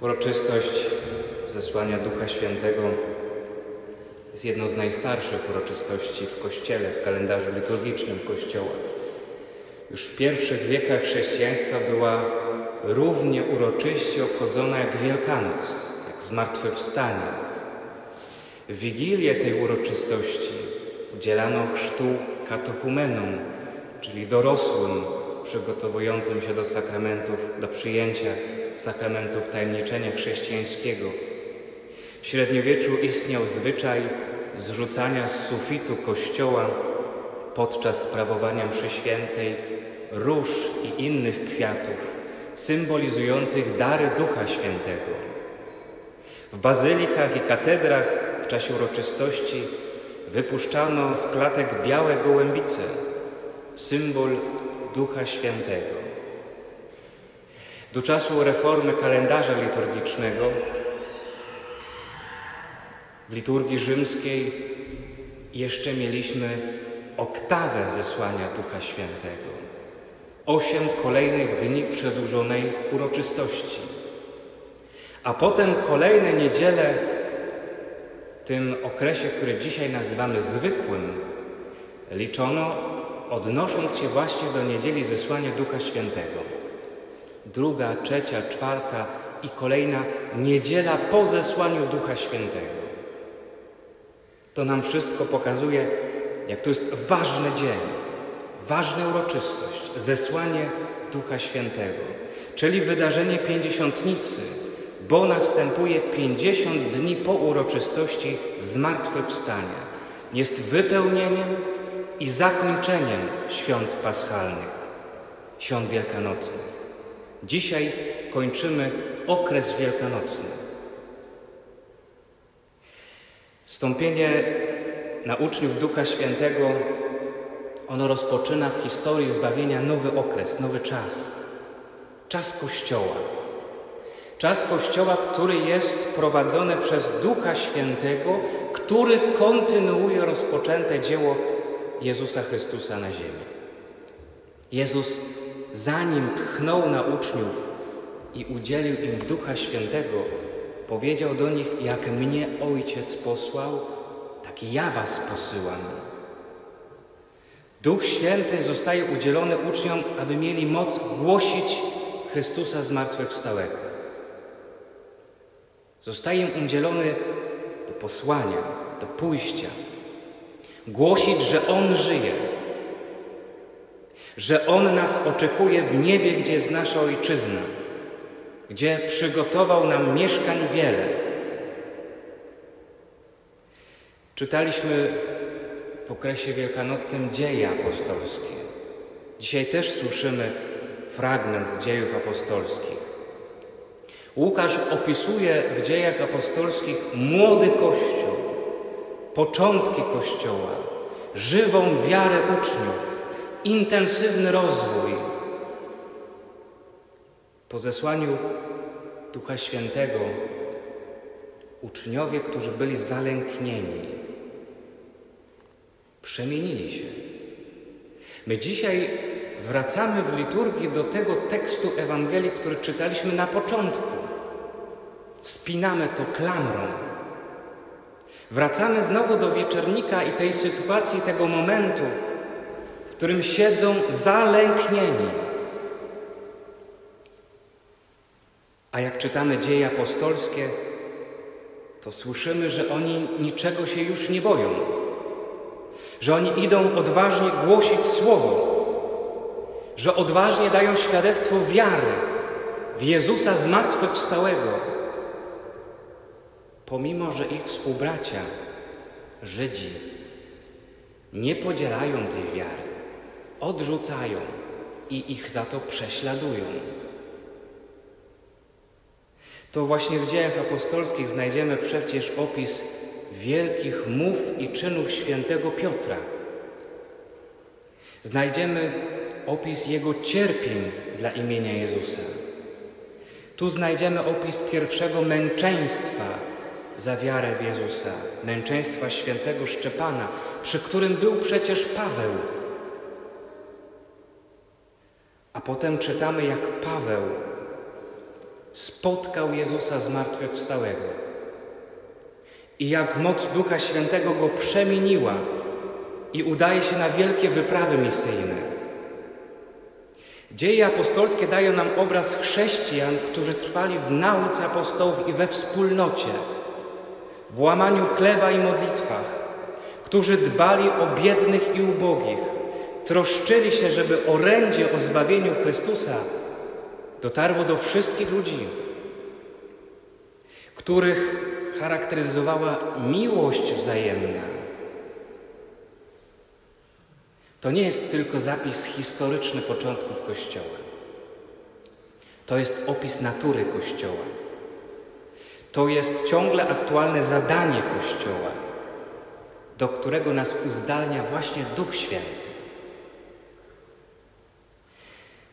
Uroczystość zesłania Ducha Świętego jest jedną z najstarszych uroczystości w Kościele, w kalendarzu liturgicznym Kościoła. Już w pierwszych wiekach chrześcijaństwa była równie uroczyście obchodzona jak Wielkanoc, jak zmartwychwstanie. W Wigilię tej uroczystości udzielano chrztu katochumenom, czyli dorosłym przygotowującym się do sakramentów, do przyjęcia sakramentów tajemniczenia chrześcijańskiego. W średniowieczu istniał zwyczaj zrzucania z sufitu kościoła podczas sprawowania mszy świętej róż i innych kwiatów symbolizujących dary Ducha Świętego. W bazylikach i katedrach w czasie uroczystości wypuszczano z klatek białe gołębice, symbol Ducha Świętego. Do czasu reformy kalendarza liturgicznego w liturgii rzymskiej jeszcze mieliśmy oktawę zesłania Ducha Świętego. Osiem kolejnych dni przedłużonej uroczystości. A potem kolejne niedziele w tym okresie, który dzisiaj nazywamy zwykłym, liczono odnosząc się właśnie do niedzieli zesłania Ducha Świętego druga, trzecia, czwarta i kolejna niedziela po zesłaniu Ducha Świętego. To nam wszystko pokazuje, jak to jest ważny dzień, ważna uroczystość, zesłanie Ducha Świętego, czyli wydarzenie pięćdziesiątnicy, bo następuje pięćdziesiąt dni po uroczystości zmartwychwstania. Jest wypełnieniem i zakończeniem świąt paschalnych, świąt wielkanocnych. Dzisiaj kończymy okres wielkanocny. Wstąpienie na uczniów Ducha Świętego, ono rozpoczyna w historii zbawienia nowy okres, nowy czas. Czas Kościoła. Czas Kościoła, który jest prowadzony przez Ducha Świętego, który kontynuuje rozpoczęte dzieło Jezusa Chrystusa na ziemi. Jezus zanim tchnął na uczniów i udzielił im Ducha Świętego, powiedział do nich: Jak mnie Ojciec posłał, tak ja was posyłam. Duch Święty zostaje udzielony uczniom, aby mieli moc głosić Chrystusa zmartwychwstałego. Zostaje im udzielony do posłania, do pójścia, głosić, że On żyje, że On nas oczekuje w niebie, gdzie jest nasza Ojczyzna, gdzie przygotował nam mieszkań wiele. Czytaliśmy w okresie wielkanocnym dzieje apostolskie. Dzisiaj też słyszymy fragment z dziejów apostolskich. Łukasz opisuje w dziejach apostolskich młody Kościół, początki Kościoła, żywą wiarę uczniów, intensywny rozwój. Po zesłaniu Ducha Świętego uczniowie, którzy byli zalęknieni, przemienili się. My dzisiaj wracamy w liturgii do tego tekstu Ewangelii, który czytaliśmy na początku. Spinamy to klamrą. Wracamy znowu do wieczornika i tej sytuacji, tego momentu, którym siedzą zalęknieni. A jak czytamy dzieje apostolskie, to słyszymy, że oni niczego się już nie boją, że oni idą odważnie głosić Słowo, że odważnie dają świadectwo wiary w Jezusa zmartwychwstałego, pomimo że ich współbracia, Żydzi, nie podzielają tej wiary odrzucają i ich za to prześladują. To właśnie w dziejach apostolskich znajdziemy przecież opis wielkich mów i czynów świętego Piotra. Znajdziemy opis jego cierpień dla imienia Jezusa. Tu znajdziemy opis pierwszego męczeństwa za wiarę w Jezusa, męczeństwa świętego Szczepana, przy którym był przecież Paweł, A potem czytamy, jak Paweł spotkał Jezusa zmartwychwstałego. I jak moc Ducha Świętego go przemieniła i udaje się na wielkie wyprawy misyjne. Dzieje apostolskie dają nam obraz chrześcijan, którzy trwali w nauce apostołów i we wspólnocie, w łamaniu chleba i modlitwach, którzy dbali o biednych i ubogich, troszczyli się, żeby orędzie o zbawieniu Chrystusa dotarło do wszystkich ludzi, których charakteryzowała miłość wzajemna. To nie jest tylko zapis historyczny początków Kościoła. To jest opis natury Kościoła. To jest ciągle aktualne zadanie Kościoła, do którego nas uzdalnia właśnie Duch Święty.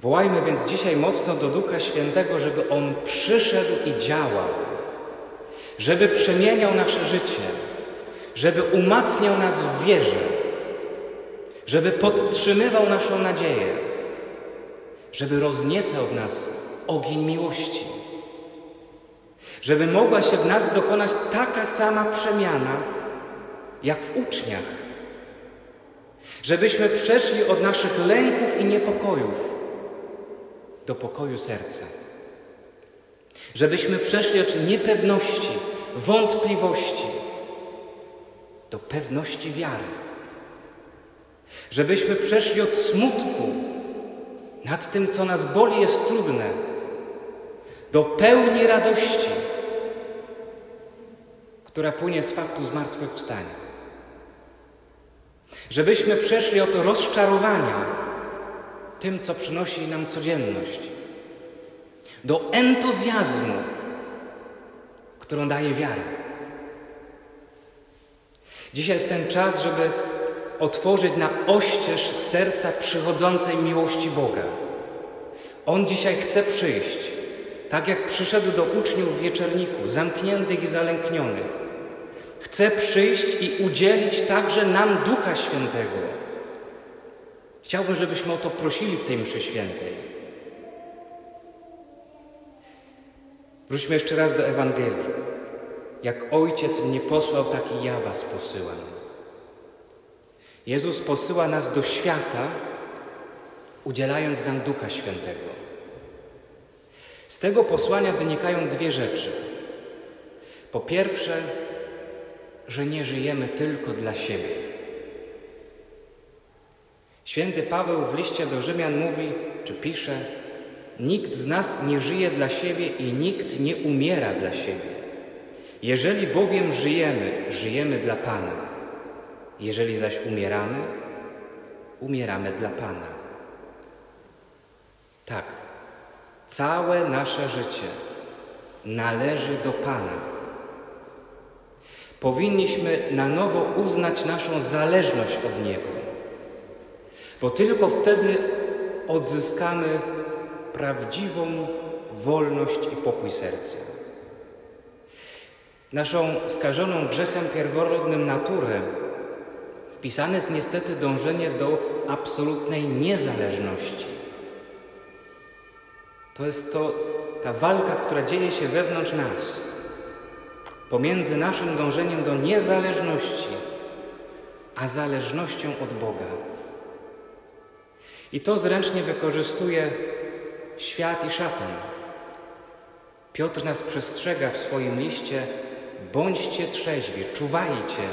Wołajmy więc dzisiaj mocno do Ducha Świętego, żeby On przyszedł i działał, żeby przemieniał nasze życie, żeby umacniał nas w wierze, żeby podtrzymywał naszą nadzieję, żeby rozniecał w nas ogień miłości, żeby mogła się w nas dokonać taka sama przemiana, jak w uczniach, żebyśmy przeszli od naszych lęków i niepokojów do pokoju serca. Żebyśmy przeszli od niepewności, wątpliwości do pewności wiary. Żebyśmy przeszli od smutku nad tym, co nas boli, jest trudne, do pełni radości, która płynie z faktu zmartwychwstania. Żebyśmy przeszli od rozczarowania, tym, co przynosi nam codzienność, do entuzjazmu, którą daje wiara. Dzisiaj jest ten czas, żeby otworzyć na oścież serca przychodzącej miłości Boga. On dzisiaj chce przyjść, tak jak przyszedł do uczniów wieczerniku, zamkniętych i zalęknionych. Chce przyjść i udzielić także nam Ducha Świętego Chciałbym, żebyśmy o to prosili w tej mszy świętej. Wróćmy jeszcze raz do Ewangelii. Jak Ojciec mnie posłał, tak i ja was posyłam. Jezus posyła nas do świata, udzielając nam Ducha Świętego. Z tego posłania wynikają dwie rzeczy. Po pierwsze, że nie żyjemy tylko dla siebie. Święty Paweł w liście do Rzymian mówi, czy pisze, nikt z nas nie żyje dla siebie i nikt nie umiera dla siebie. Jeżeli bowiem żyjemy, żyjemy dla Pana. Jeżeli zaś umieramy, umieramy dla Pana. Tak, całe nasze życie należy do Pana. Powinniśmy na nowo uznać naszą zależność od Niego bo tylko wtedy odzyskamy prawdziwą wolność i pokój serca. Naszą skażoną grzechem pierworodnym naturę wpisane jest niestety dążenie do absolutnej niezależności. To jest to ta walka, która dzieje się wewnątrz nas, pomiędzy naszym dążeniem do niezależności, a zależnością od Boga. I to zręcznie wykorzystuje świat i szatan. Piotr nas przestrzega w swoim liście: bądźcie trzeźwi, czuwajcie.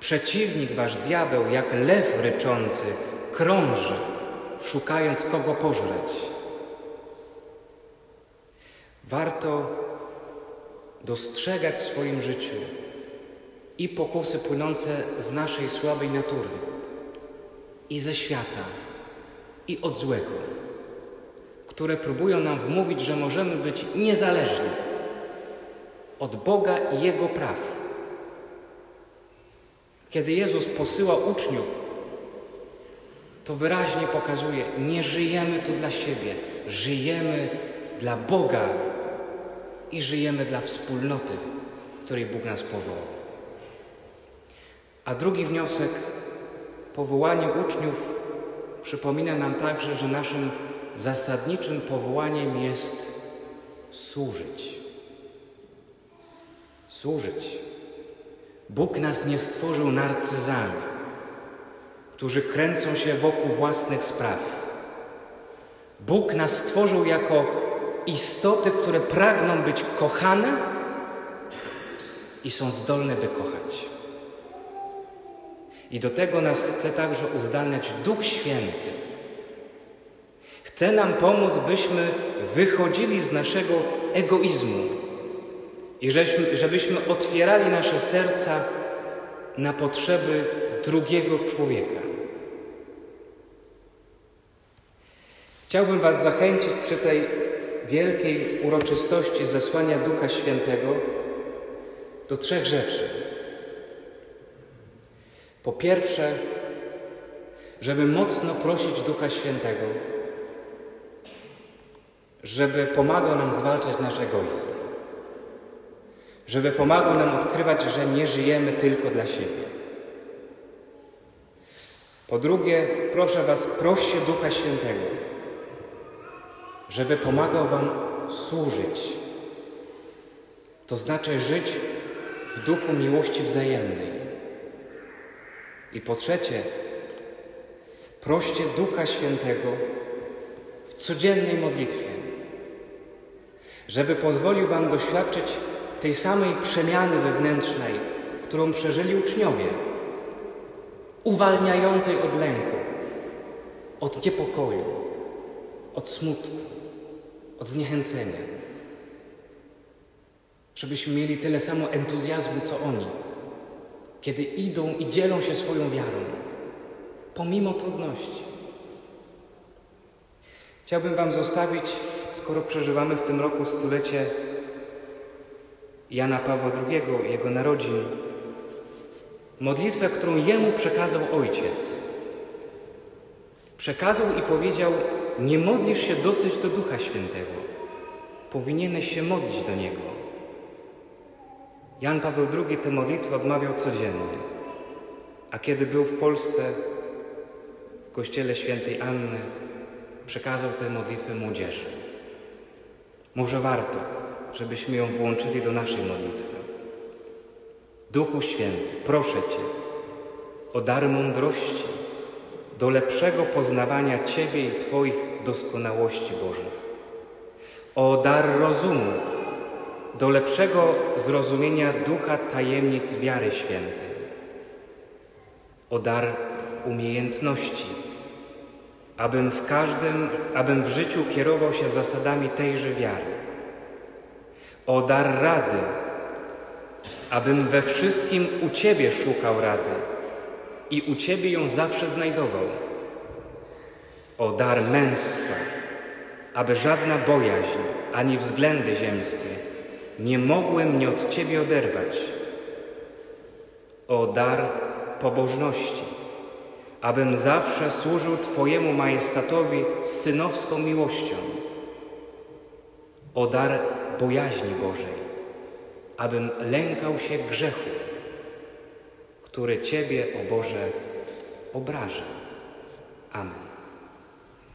Przeciwnik wasz diabeł, jak lew ryczący, krąży, szukając kogo pożreć. Warto dostrzegać w swoim życiu i pokusy płynące z naszej słabej natury, i ze świata i od złego, które próbują nam wmówić, że możemy być niezależni od Boga i Jego praw. Kiedy Jezus posyła uczniów, to wyraźnie pokazuje, nie żyjemy tu dla siebie, żyjemy dla Boga i żyjemy dla wspólnoty, której Bóg nas powołał. A drugi wniosek, powołanie uczniów Przypomina nam także, że naszym zasadniczym powołaniem jest służyć. Służyć. Bóg nas nie stworzył narcyzami, którzy kręcą się wokół własnych spraw. Bóg nas stworzył jako istoty, które pragną być kochane i są zdolne, by kochać. I do tego nas chce także uzdalniać Duch Święty. Chce nam pomóc, byśmy wychodzili z naszego egoizmu i żebyśmy, żebyśmy otwierali nasze serca na potrzeby drugiego człowieka. Chciałbym Was zachęcić przy tej wielkiej uroczystości zesłania Ducha Świętego do trzech rzeczy. Po pierwsze, żeby mocno prosić Ducha Świętego, żeby pomagał nam zwalczać nasz egoizm, żeby pomagał nam odkrywać, że nie żyjemy tylko dla siebie. Po drugie, proszę Was, proście Ducha Świętego, żeby pomagał Wam służyć. To znaczy żyć w duchu miłości wzajemnej. I po trzecie, proście Ducha Świętego w codziennej modlitwie, żeby pozwolił Wam doświadczyć tej samej przemiany wewnętrznej, którą przeżyli uczniowie, uwalniającej od lęku, od niepokoju, od smutku, od zniechęcenia. Żebyśmy mieli tyle samo entuzjazmu, co oni, kiedy idą i dzielą się swoją wiarą, pomimo trudności. Chciałbym Wam zostawić, skoro przeżywamy w tym roku stulecie Jana Pawła II, jego narodzin, modlitwę, którą jemu przekazał ojciec. Przekazał i powiedział: Nie modlisz się dosyć do Ducha Świętego. Powinieneś się modlić do Niego. Jan Paweł II tę modlitwę odmawiał codziennie, a kiedy był w Polsce, w kościele świętej Anny, przekazał tę modlitwę młodzieży. Może warto, żebyśmy ją włączyli do naszej modlitwy. Duchu Święty, proszę Cię o dar mądrości, do lepszego poznawania Ciebie i Twoich doskonałości Bożych. O dar rozumu, do lepszego zrozumienia ducha tajemnic wiary świętej. O dar umiejętności, abym w każdym, abym w życiu kierował się zasadami tejże wiary. O dar rady, abym we wszystkim u Ciebie szukał rady i u Ciebie ją zawsze znajdował. O dar męstwa, aby żadna bojaźń ani względy ziemskie nie mogły mnie od Ciebie oderwać. O dar pobożności, abym zawsze służył Twojemu majestatowi z synowską miłością. O dar bojaźni Bożej, abym lękał się grzechu który Ciebie, o Boże, obraża. Amen.